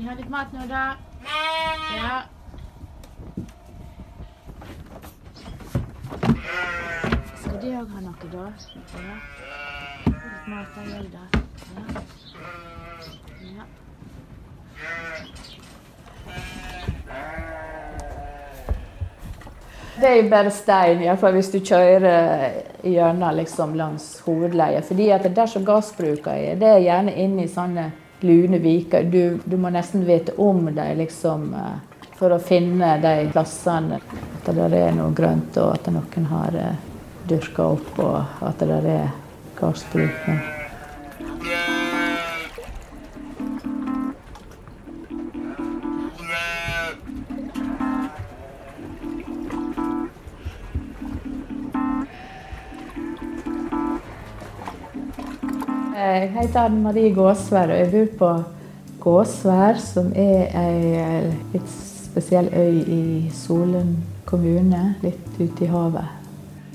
de har litt mat nå, da? Ja. Skal de òg ha noe, da? Ja. Litt mat av Gjelda. Ja. ja. Det er jo bare stein, iallfall hvis du kjører gjennom liksom, langs hovedleia. Fordi at der som gassbruka er, det er gjerne inne i sånne lune viker. Du, du, må nesten vite om dem liksom, for å finne de plassene. At det er noe grønt, og at noen har uh, dyrka opp, og at det er gardsbruk. Jeg heter Anne Marie Gåsvær, og jeg bor på Gåsvær, som er ei litt spesiell øy i Solund kommune, litt ute i havet.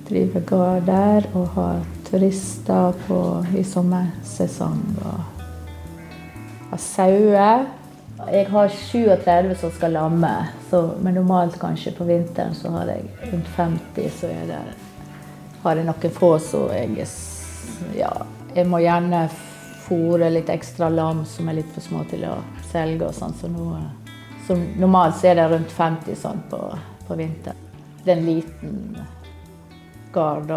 Driver gard der og har turister på, i sommersesong. Og har sauer. Jeg har 37 som skal lamme, så, men normalt kanskje på vinteren så har jeg rundt 50. Så er det, har jeg noen få så jeg ja, jeg må gjerne fôre litt ekstra lam som er litt for små til å selge. og sånn, så, nå, så Normalt er det rundt 50 sånn på, på vinteren. Det er en liten gard.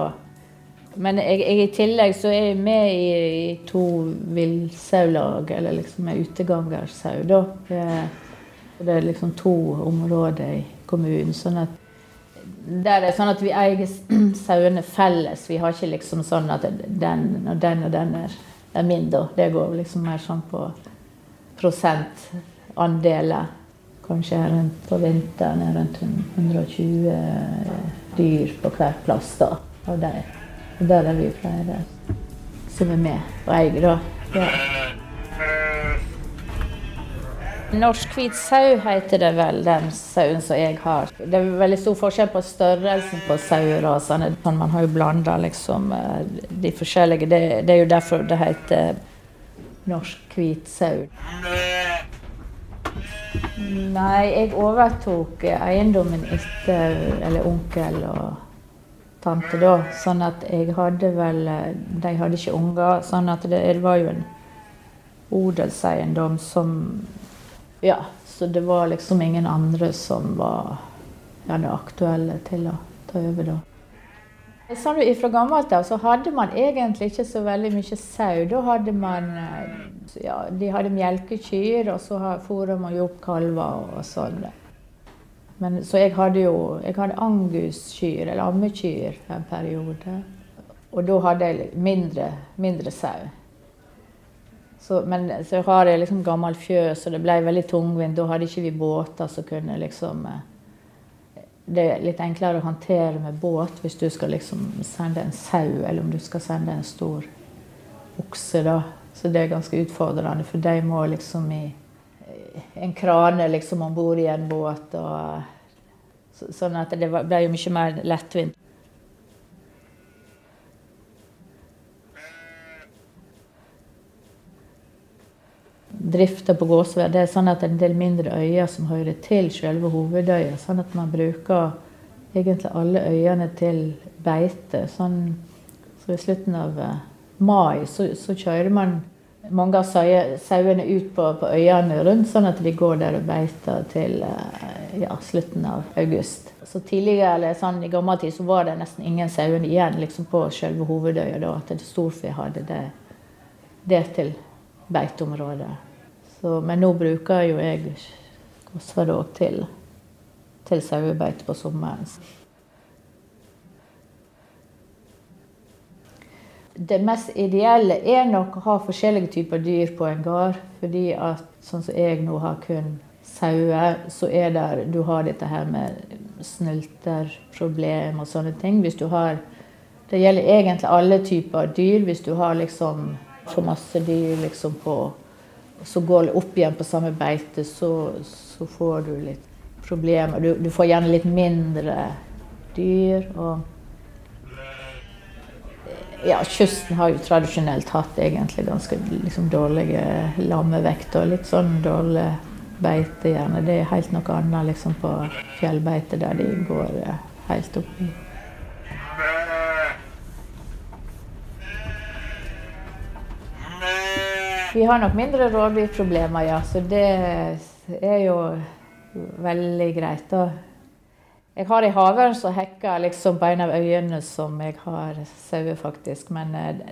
Men jeg, jeg, i tillegg så er jeg med i, i to villsaulag, eller liksom utegangersau. da. Det er liksom to områder i kommunen. sånn at der er sånn at vi eier sauene felles. Vi har ikke liksom sånn at den og den og den er, er min, da. Det går liksom mer sånn på prosentandeler. Kanskje rundt på vinteren er rundt 120 dyr på hver plass da, av dem. Og der er vi flere som er med og eier, da. Ja. Norsk hvit sau heter det vel, den sauen som jeg har. Det er veldig stor forskjell på størrelsen på sauerasene. Sånn, man har jo blanda liksom eh, de forskjellige. Det, det, er jo derfor det heter norsk hvit sau. Nei, jeg overtok eiendommen etter Eller onkel og tante, da. Sånn at jeg hadde vel De hadde ikke unger. Sånn at det, det var jo en odelseiendom som ja, så det var liksom ingen andre som var gjerne aktuelle til å ta over da. Sånn, fra gammelt av så hadde man egentlig ikke så veldig mye sau. Da hadde man eh, ja, De hadde melkekyr, og så fôra man jo opp kalver og sånn. Men, så jeg hadde jo jeg hadde anguskyr, eller ammekyr, en periode. Og da hadde jeg mindre, mindre sau. Så, men så har jeg liksom gammel fjøs, og det ble veldig tungvint. Da hadde ikke vi båter som kunne liksom eh, Det er litt enklere å håndtere med båt hvis du skal liksom sende en sau, eller om du skal sende en stor okse, da. Så det er ganske utfordrende, for de må liksom i en krane liksom om bord i en båt. Og, sånn at det ble jo mye mer lettvint. Drifta på Gåsvær, det er sånn at det er en del mindre øyer som hører til selve hovedøya. Sånn at man bruker egentlig alle øyene til beite. Sånn, så i slutten av uh, mai så, så, kjører man mange av sauene ut på, på, øyene rundt, sånn at de går der og beiter til uh, ja, slutten av august. Så tidligere, eller sånn I gammel tid så var det nesten ingen sauer igjen liksom på selve hovedøya. da, At storfe hadde det, det til beiteområdet. Så, men nå bruker jo jeg Gåsvadåg til, til sauebeite på sommeren. Det mest ideelle er nok å ha forskjellige typer dyr på en gard. fordi at sånn som jeg nå har kun sauer, så er det Du har dette her med snylterproblem og sånne ting. Hvis du har Det gjelder egentlig alle typer dyr. Hvis du har liksom for masse dyr liksom på så går det opp igjen på samme beite, så, så får du litt problemer. Du, du, får gjerne litt mindre dyr. og ja, kysten har jo tradisjonelt hatt egentlig ganske liksom, dårlige lammevekter. Litt sånn dårlig beite, gjerne. Det er helt noe annet liksom, på fjellbeite, der de går eh, helt opp i Vi har nok mindre rovdyrproblemer, ja. Så det er jo veldig greit. Jeg har ei havørn som hekker liksom på en av øyene som jeg har sauer, faktisk. Men eh,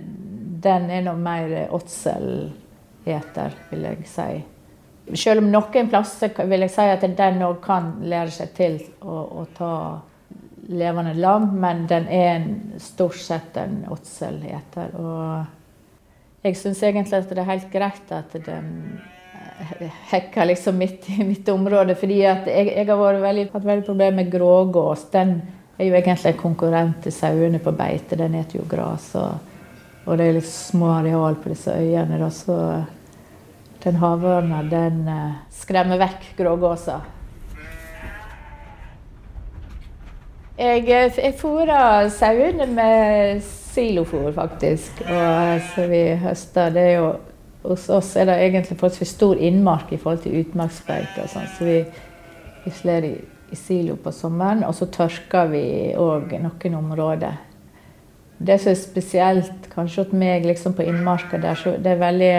den er nå mer åtselgjeter, vil jeg si. Selv om noen plasser vil jeg si at den òg kan lære seg til å, å, ta levende lam, men den er stort sett en åtselgjeter. Og jeg syns egentlig at det er helt greit at de hekker liksom midt i mitt område. fordi jeg, jeg har veldig, hatt veldig problemer med grågås. Den er jo egentlig en konkurrent til sauene på beite. Den spiser jo gress. Og, og, det er litt små areal på disse øyene. Da, så den havørna den uh, skremmer vekk grågåsa. Jeg, jeg fôrer sauene med silofôr, faktisk. Og så vi høster. Det jo hos oss er det egentlig forholdsvis stor innmark i forhold til utmarksbeite. Sånn, så vi, vi slår i, i, silo på sommeren, og så tørker vi òg noen områder. Det som er spesielt kanskje hos meg liksom på innmarka, der, så det er veldig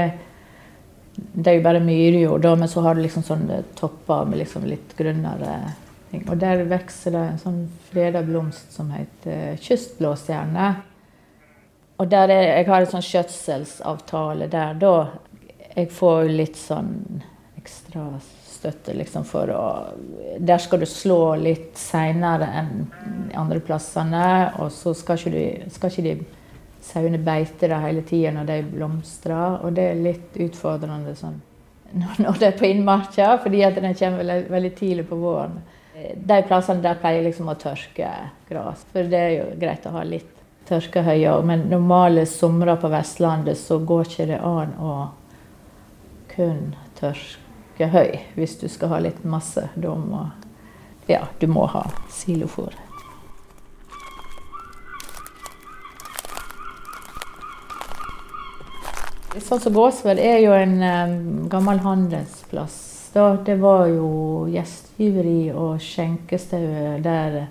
Det er jo bare myrjord, men så har du liksom sånne topper med liksom litt grunnere ting. Og der vokser det en sånn freda blomst som heter kystblåstjerne. Og der er, jeg har en sånn skjøtselsavtale der da jeg får litt sånn ekstra støtte liksom for å Der skal du slå litt seinere enn andre plassene. Og så skal ikke, du, skal ikke de sauene beite det hele tida når de blomstrer. Og det er litt utfordrende sånn når det er på innmarka, fordi at den kommer veldig, veldig tidlig på våren. De plassene der pleier liksom å tørke gress, for det er jo greit å ha litt tørkehøye. Men normale somre på Vestlandet så går ikke det an å kun tørkehøy hvis du skal ha litt masse. Da må ja, du må ha silofôr. Sånn som Gåsved er jo en um, gammel handelsplass. Da, det var jo gjestgiveri og skjenkestue der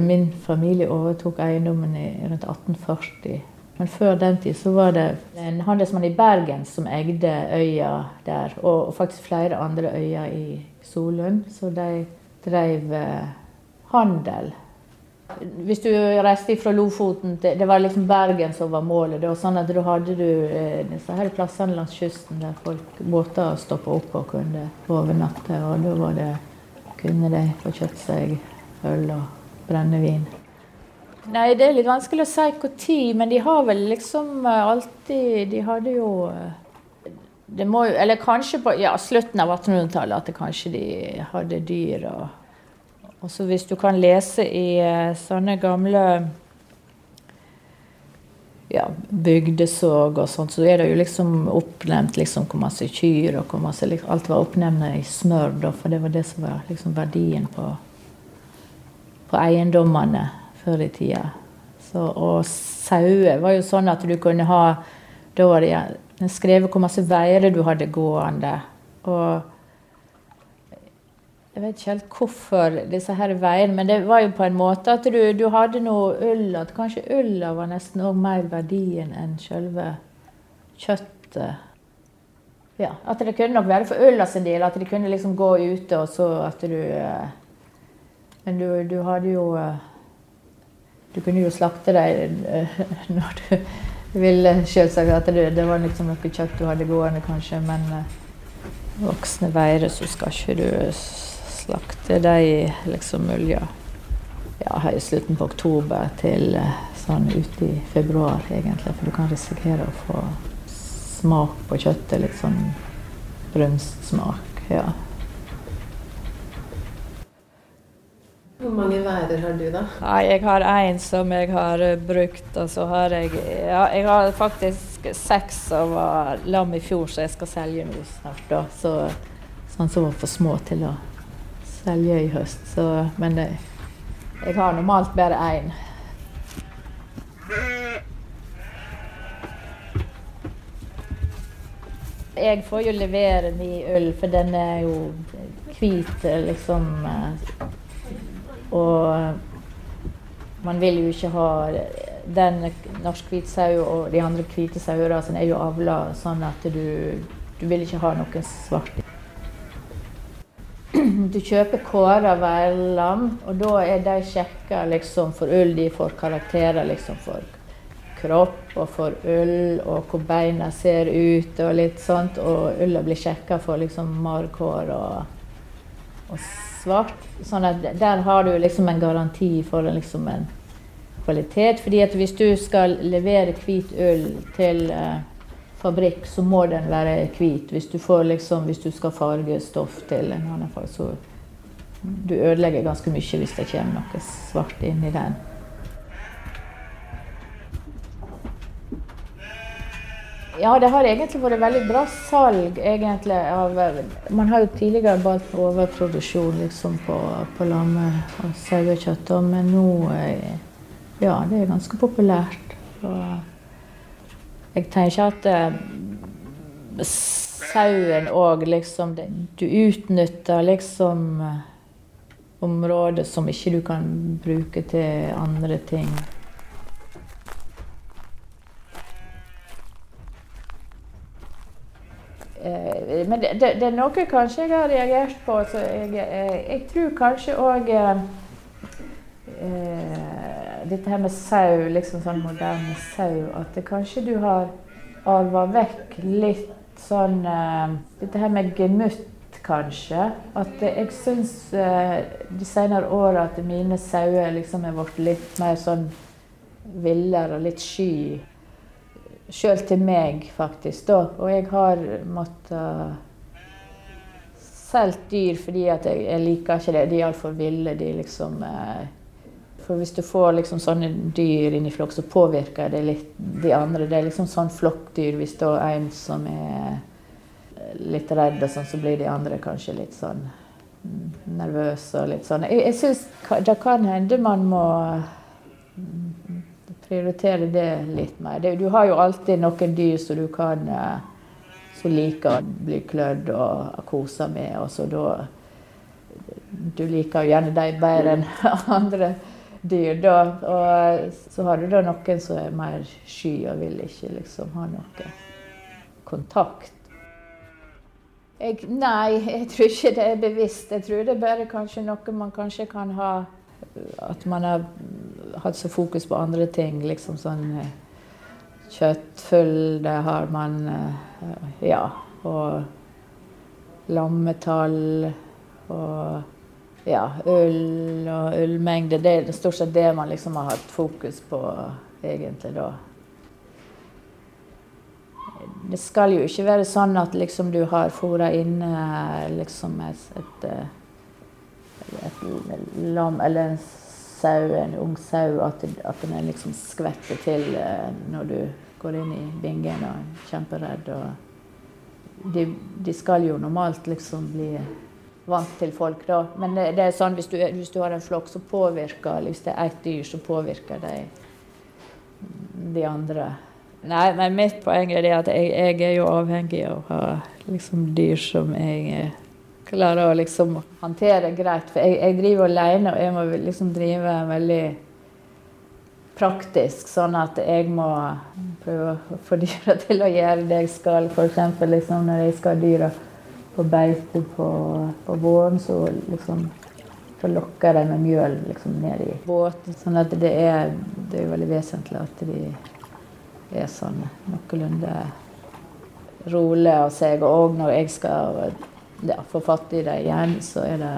min familie overtok eiendommen i rundt 1840. Men før den tid så var det en handelsmann i Bergen som eide øya der. Og faktisk flere andre øyer i Solund. Så de drev eh, handel. Hvis du reiste fra Lofoten til Det var liksom Bergen som var målet. Det var sånn at Da hadde du eh, disse her plassene langs kysten der folk båter stoppa opp og kunne overnatte. Og da var det, kunne de få kjøpt seg øl og brennevin? Nei, det er litt vanskelig å si når, men de har vel liksom eh, alltid De hadde jo eh, det må, Eller kanskje på ja, slutten av 1800-tallet at det kanskje de hadde dyr. Og, og så hvis du kan lese i uh, sånne gamle ja, bygdesåg og sånt, så er det jo liksom oppnevnt liksom hvor masse kyr og hvor masse liksom, Alt var oppnevnt i smør, da, for det var det som var liksom verdien på på eiendommene før i tida. Så, og sauer var jo sånn at du kunne ha Da var det skrevet hvor masse veier du hadde gående. Og jeg vet ikke helt hvorfor disse her veiene, men det var jo på en måte at du, du hadde noe ull At kanskje ulla var nesten òg mer verdien enn selve kjøttet. Ja, At det kunne nok være for ulla sin del, at de kunne liksom gå ute, og så at du eh, men du, du hadde jo eh, Du kunne jo slakte dem eh, når du ville, selvsagt. At det, det, var liksom noe kjøtt du hadde gående, kanskje. Men eh, voksne veier så skal ikke du slakte dem liksom mulja ja, i slutten på oktober til sånn ute i februar, egentlig. For du kan risikere å få smak på kjøttet. Litt sånn brunstsmak. Ja. Hvor mange værer har du, da? Nei, Jeg har én som jeg har uh, brukt. Og så har jeg ja, Jeg har faktisk seks som var lam i fjor, så jeg skal selge nå snart. da. Så, sånn som var for små til å selge i høst. Så, men jeg, jeg har normalt bare én. Jeg får jo levere min øl, for den er jo hvit, liksom. Og man vil jo ikke ha Den norsk hvit sau og de andre hvite sauerasene er jo avla sånn at du, du vil ikke ha noen svart. Du kjøper kåra værlam, og da er de sjekka liksom, for ull. De får karakterer liksom, for kropp og for ull, og hvor beina ser ut og litt sånt. Og ulla blir sjekka for liksom marghår og, og svart. Sånn at der har du liksom en garanti for liksom en kvalitet. fordi at hvis du skal levere hvit ull til eh, fabrikk, så må den være hvit. Hvis du, liksom, hvis du skal farge stoff til en annen farge, så du ødelegger ganske mye hvis det kommer noe svart inn i den. Ja, det har egentlig vært veldig bra salg, egentlig. Av, man har jo tidligere valgt overproduksjon liksom, på, på lamme- og sauekjøtt, men nå eh, Ja, det er ganske populært. Og jeg tenker at eh, sauen òg liksom det, Du utnytter liksom eh, områder som ikke du kan bruke til andre ting. Eh, men det, det, er noe kanskje jeg har reagert på. Så jeg, jeg, jeg tror kanskje òg eh, eh, Dette her med sau, liksom sånn moderne sau, at det kanskje du har arva vekk litt sånn eh, Dette her med gemytt, kanskje. At jeg syns eh, de senere åra at mine sauer liksom er blitt litt mer sånn villere og litt sky. Sjøl til meg, faktisk. da. Og jeg har måttet solgt dyr fordi at jeg, jeg liker ikke det. De er altfor ville. De liksom eh, For hvis du får liksom sånne dyr inn i flokk, så påvirker det litt de andre. Det er liksom sånn flokkdyr. Hvis det er en som er litt redd, og sånn, så blir de andre kanskje litt sånn mm, nervøse og litt sånn. Jeg, jeg syns det kan hende man må mm, prioritere det litt mer. Du har jo alltid noen dyr som du kan eh, som liker å bli klødd og kose med. og så da Du liker jo gjerne dem bedre enn andre dyr, da. Og så har du da noen som er mer sky og vil ikke liksom ha noe kontakt. Jeg, nei, jeg tror ikke det er bevisst. Jeg tror det er bare kanskje noe man kanskje kan ha At man har hatt så fokus på andre ting. Liksom sånn eh, kjøttfull, det har man eh, Ja. Og lammetall og ja, ull og ullmengde. Det er stort sett det man liksom har hatt fokus på egentlig da det skal jo ikke være sånn at liksom du har fôra inne liksom et, et, et, lam eller en sau, en ung sau, at, at den er liksom skvetter til når du går inn i bingen og er kjemperedd. Og de, de, skal jo normalt liksom bli vant til folk, da. Men det, det er sånn hvis du, hvis du har en flokk som påvirker Hvis det er ett dyr, så påvirker de de andre. Nei, men mitt poeng er det at jeg, jeg, er jo avhengig av å ha liksom, dyr som jeg klarer å liksom håndtere greit. For jeg, jeg driver alene, og jeg må liksom drive veldig praktisk. Sånn at jeg må prøve å få dyra til å gjøre det jeg skal. F.eks. Liksom, når jeg skal ha dyra på beite på, på våren, så liksom så lokker de med mjøl liksom, ned i båten. Sånn at det er, det er veldig vesentlig at de er sånn noenlunde rolig av seg. Og når jeg skal ja, få fatt i det igjen, så er det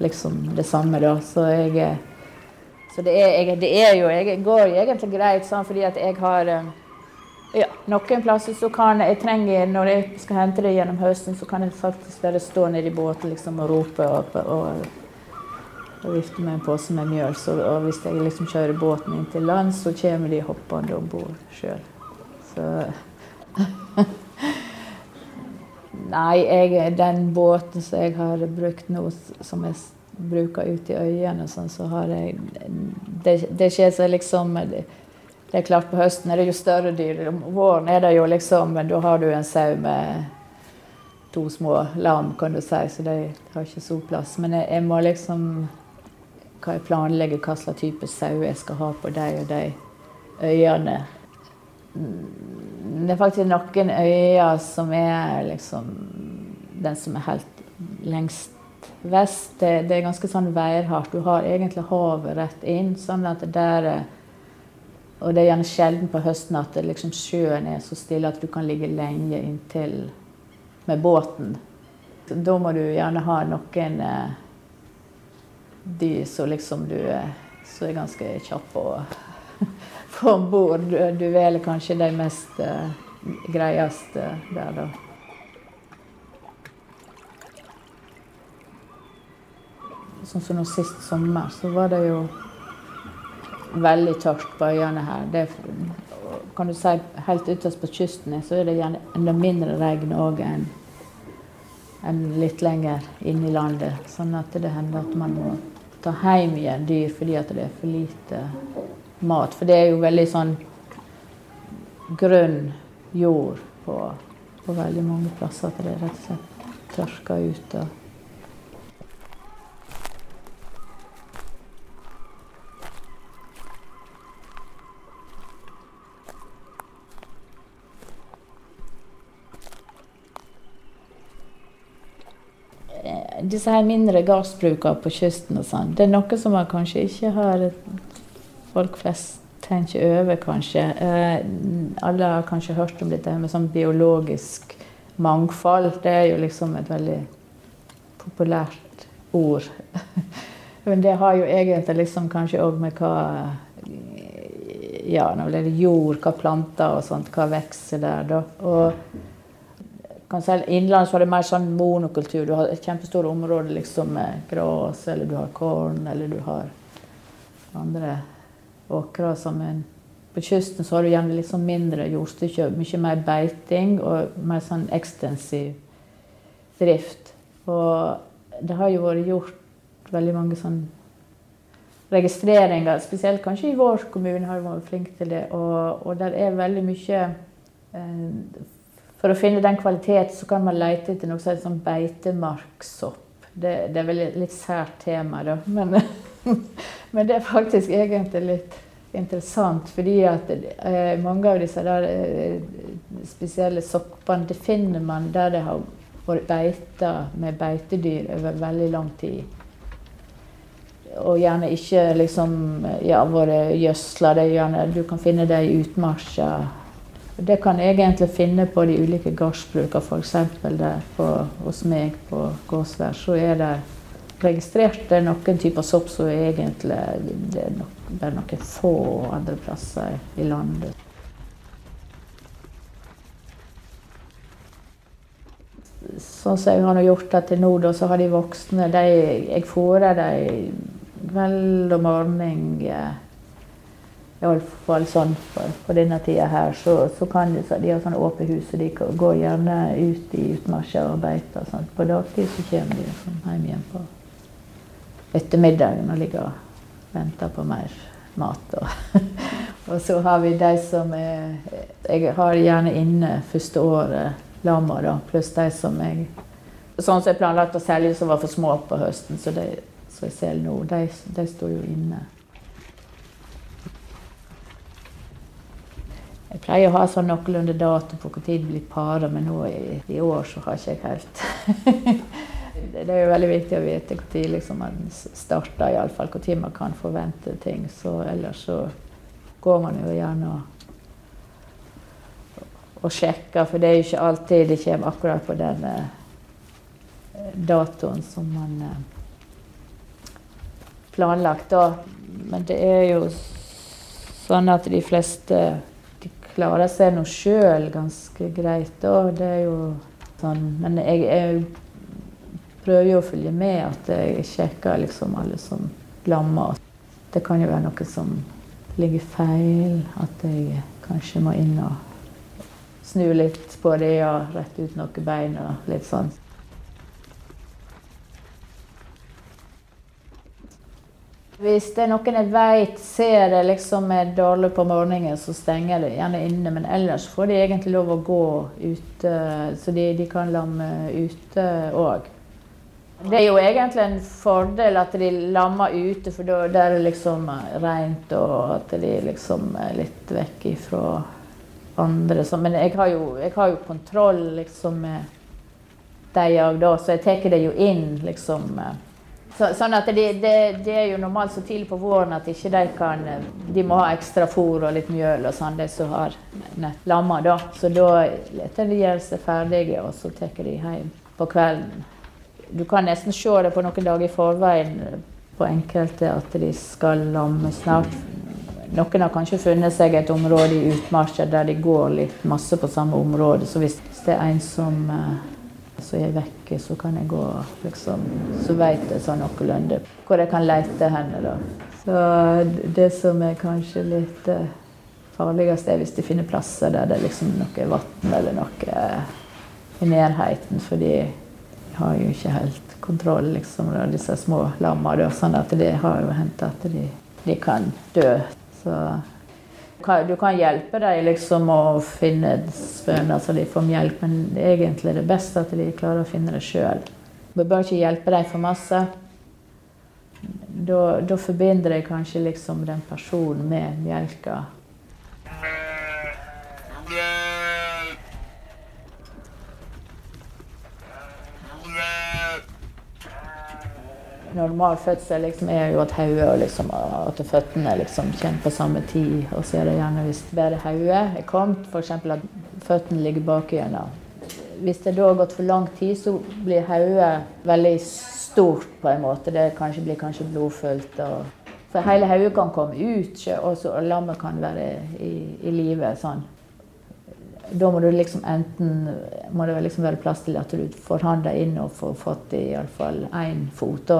liksom det samme, da. Så jeg så det er, jeg, det er jo Jeg går egentlig greit sånn fordi at jeg har ja, noen plasser så kan jeg trenger, Når jeg skal hente det gjennom høsten, så kan jeg faktisk bare stå nede i båten liksom, og rope og, og, og vifte med en pose med mjøl. Så, og hvis jeg liksom kjører båten inn til land, så kommer de hoppende om bord sjøl. Så Nei, jeg, den båten som jeg har brukt nå, som jeg bruker ute i øyene, sånn, så har jeg Det, det skjer seg liksom Det er klart På høsten er det jo større dyr. Om våren er det jo liksom da har du en sau med to små lam, kan du si, så de har ikke så plass. Men jeg, jeg må liksom hva jeg planlegger hva slags type sau jeg skal ha på de og de øyene. Det er faktisk noen øyer som er liksom den som er helt lengst vest. Det, det er ganske sånn værhardt. Du har egentlig havet rett inn. sånn at der Og det er gjerne sjelden på høsten at liksom sjøen er så stille at du kan ligge lenge inntil med båten. Da må du gjerne ha noen eh, dyr som liksom du som er ganske kjappe å om bord. Du, velger kanskje de mest uh, greieste der, da. Sånn som nå sist sommer, så var det jo veldig tørt på øyene her. Det, kan du si Helt ytterst på kysten så er det gjerne enda mindre regn òg enn enn litt lenger inn i landet. Sånn at det hender at man må ta hjem igjen dyr fordi det er for lite mat. For det er jo veldig sånn grønn jord på, på veldig mange plasser at det er rett og slett tørker ut. Og disse her mindre gardsbrukene på kysten og sånn, det er noe som man kanskje ikke har Folk flest tenker over, kanskje. Eh, alle har kanskje hørt om dette med sånn biologisk mangfold. Det er jo liksom et veldig populært ord. Men det har jo egentlig liksom kanskje òg med hva Ja, når det jord, hva planter og sånt, hva vokser der, da. Og kan si, Innenlands var det mer sånn monokultur. Du har et kjempestort område liksom, med gras, eller du har korn, eller du har andre åkrer. en på kysten så har du gjerne liksom mindre jordstykke, mye mer beiting og mer sånn ekstensiv drift. Og det har jo vært gjort veldig mange sånn registreringer, spesielt kanskje i vår kommune har vi vært flinke til det. Og, og der er veldig mye eh, for å finne den kvaliteten så kan man lete etter noe som sånn beitemarksopp. Det, det er vel et litt sært tema, da. Men, men, det er faktisk egentlig litt interessant. Fordi at eh, mange av disse der, eh, spesielle soppene det finner man der det har vært beita med beitedyr over veldig lang tid. Og gjerne ikke liksom, ja, vært gjødsla. Du kan finne det i utmarsja det kan jeg egentlig finne på de ulike gårdsbrukene, f.eks. hos meg på Gåsvær. Så er det registrert det er noen typer sopp som egentlig det er nok, bare noen få andre plasser i landet. Sånn som jeg har gjort det til nå, så har de voksne de, Jeg fôrer dem vel om morgenen. Iallfall sånn på, på, denne tida her, så, så kan de, så de har sånne åpne hus, og de går gjerne ut i utmarsjer og beiter. Sånn. På dagtid så kommer de sånn, hjem igjen på ettermiddagen og ligger og venter på mer mat. Og, og så har vi de som er Jeg har gjerne inne første året lamma, da, pluss de som jeg Sånn som jeg planlagt å selge, som var for små på høsten, så de som jeg selger nå, de, de står jo inne. Jeg pleier å ha sånn noenlunde dato på når de blir para, men nå i, i, år så har ikke jeg helt Det er jo veldig viktig å vite når liksom man starter, iallfall når man kan forvente ting. Så ellers så går man jo gjerne og, og sjekker, for det er jo ikke alltid det kommer akkurat på den eh, datoen som man eh, planlagt da. Men det er jo sånn at de fleste klarer seg nå sjøl ganske greit. Da. Det er jo sånn Men jeg, jeg prøver jo å følge med at jeg sjekker liksom alle som lammer. Det kan jo være noe som ligger feil. At jeg kanskje må inn og snu litt på det og rette ut noen bein og litt sånn. Hvis det er noen jeg vet ser det liksom er dårlig på morgenen, så stenger jeg det gjerne inne. Men ellers får de egentlig lov å gå ute, så de, de kan lamme ute òg. Det er jo egentlig en fordel at de lammer ute, for da er det liksom rent, og at de liksom er litt vekk ifra andre. Men jeg har jo, jeg har jo kontroll liksom med de òg, da, så jeg tar det jo inn liksom. Så, sånn at det, det, det, er jo normalt så tidlig på våren at ikke de kan De må ha ekstra fôr og litt mjøl og sånn, de som har lammer, da. Så da leter de gjøre seg ferdige, og så tar de hjem på kvelden. Du kan nesten se det på noen dager i forveien på enkelte at de skal lamme snart. Noen har kanskje funnet seg et område i utmarka der de går litt masse på samme område. Så hvis det er en som eh, så er vekk, så kan jeg gå liksom, Så vet jeg sånn noenlunde hvor jeg kan lete henne, da. Så det som er kanskje litt uh, farligst, er hvis de finner plasser der det er liksom noe vann eller noe i nærheten. Fordi har jo ikke helt kontroll, liksom, da, disse små lammene. Sånn at det har jo hendt at de, de kan dø. Så du kan hjelpe dem liksom å finne spøner så de får melk, men det er egentlig det beste at de klarer å finne det sjøl. Vi bør ikke hjelpe dem for masse. Da, da forbinder jeg kanskje liksom den personen med melka. Normal fødsel liksom, er jo at hodet og liksom, at føttene liksom, kommer på samme tid. Og så er det gjerne hvis bare hodet er kommet, f.eks. at føttene ligger bak igjennom. Hvis det da har gått for lang tid, så blir hodet veldig stort på en måte. Det kanskje, blir kanskje blodfullt. Og, for hele hodet kan komme ut, og, lammet kan være i, i live. Sånn. Da må du liksom enten må det liksom være plass til at du får handa inn og får fått iallfall én fot.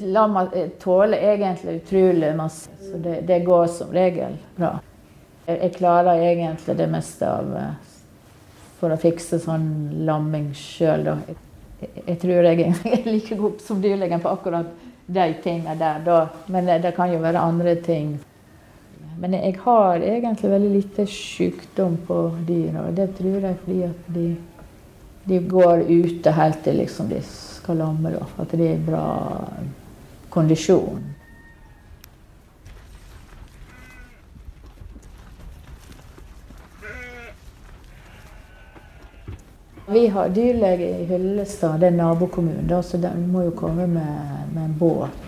Lamma tåler egentlig utrolig masse, så det, det, går som regel bra. Jeg, klarer egentlig det meste av eh, for å fikse sånn lamming sjøl, da. Jeg, jeg, tror jeg er like god som dyrlegen på akkurat de tingene der, da. Men det, det kan jo være andre ting. Men jeg har egentlig veldig lite sykdom på dyra. Det tror jeg fordi at de, de går ute helt til liksom de skal lamme. Da, at de er i bra kondisjon. Vi har dyrlege i Hyllestad, det er nabokommunen, så de må jo komme med, med en båt.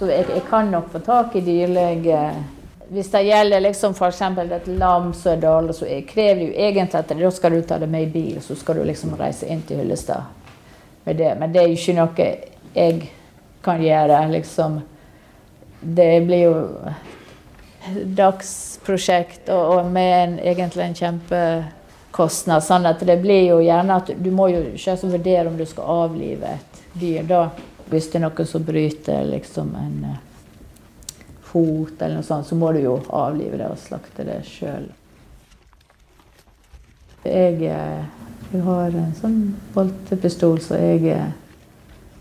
Så jeg, jeg, kan nok få tak i dyrlege. Hvis det gjelder liksom f.eks. et lam som er dårlig, så krever jo egentlig at da skal du ta det med i bil, så skal du liksom reise inn til Hyllestad med det. Men det er jo ikke noe jeg kan gjøre, liksom. Det blir jo dagsprosjekt og, og med en, egentlig en kjempekostnad. Sånn at det blir jo gjerne at du må jo selvsagt vurdere om du skal avlive et dyr da. Hvis det er noe som bryter liksom en eh, fot, eller noe sånt, så må du jo avlive det og slakte det sjøl. Jeg, eh, jeg, har en sånn boltepistol, så jeg, eh,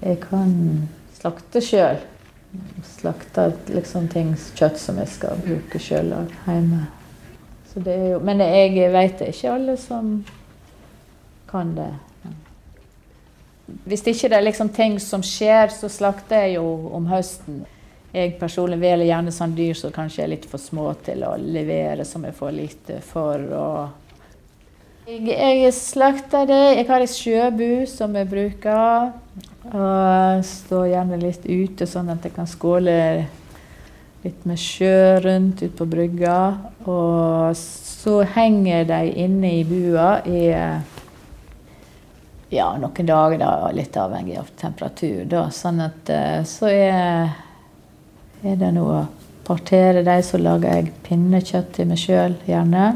jeg kan slakte sjøl. Slakte liksom ting, kjøtt som jeg skal bruke sjøl hjemme. Jo, men jeg vet ikke alle som kan det. Hvis ikke det er liksom ting som skjer, så slakter jeg jo om høsten. Jeg personlig velger gjerne sånn dyr som kanskje er litt for små til å levere, som jeg får lite for. Jeg, jeg slakter det. Jeg har en sjøbu som jeg bruker. Og står gjerne litt ute, sånn at jeg kan skåle litt med sjø rundt ute på brygga. Og så henger de inne i bua i ja, noen dager, da, litt avhengig av temperatur. Da. Sånn at eh, så er, er det noe å partere dem, så lager jeg pinnekjøtt til meg sjøl, gjerne.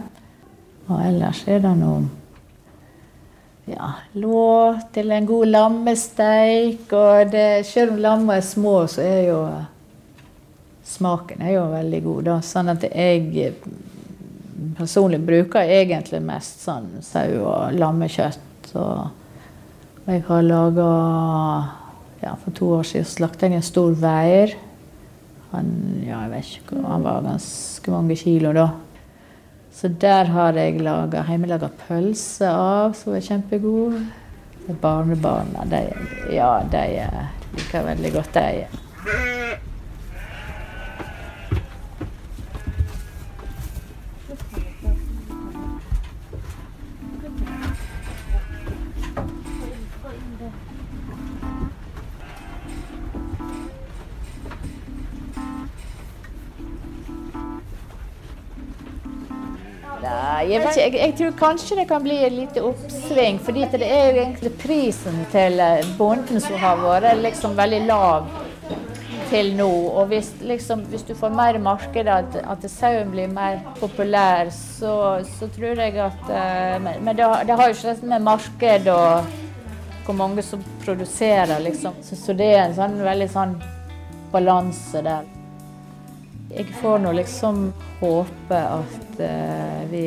Og ellers er det noe ja, lå til en god lammesteik. Og det, selv om lamma er små, så er jo smaken er jo veldig god. Da. Sånn at jeg personlig bruker egentlig mest sånn sau- og lammekjøtt. og jeg har laga ja, for to år siden slakta jeg en stor veier. Han, ja, ikke, han var ganske mange kilo da. Så der har jeg laga hjemmelaga pølse av, som er kjempegod. Barnebarna, de, ja, de liker veldig godt, de. Jeg, ikke, jeg, jeg tror kanskje det kan bli et lite oppsving. fordi det er jo egentlig prisen til eh, bonden som har vært liksom veldig lav til nå. Og hvis, liksom, hvis du får mer marked, at, at sauen blir mer populær, så, så tror jeg at uh, Men, men det, det, har jo ikke det med marked og hvor mange som produserer, liksom. Så, så det er en sånn veldig sånn balanse der. Jeg får nå liksom håpe at uh, vi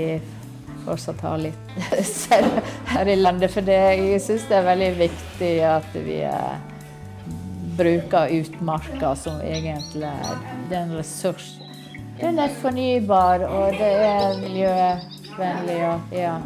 fortsatt har litt selv her i landet. For det, jeg syns det er veldig viktig at vi uh, bruker utmarka, som egentlig er en ressurs. Den er fornybar, og det er miljøvennlig. Og, ja.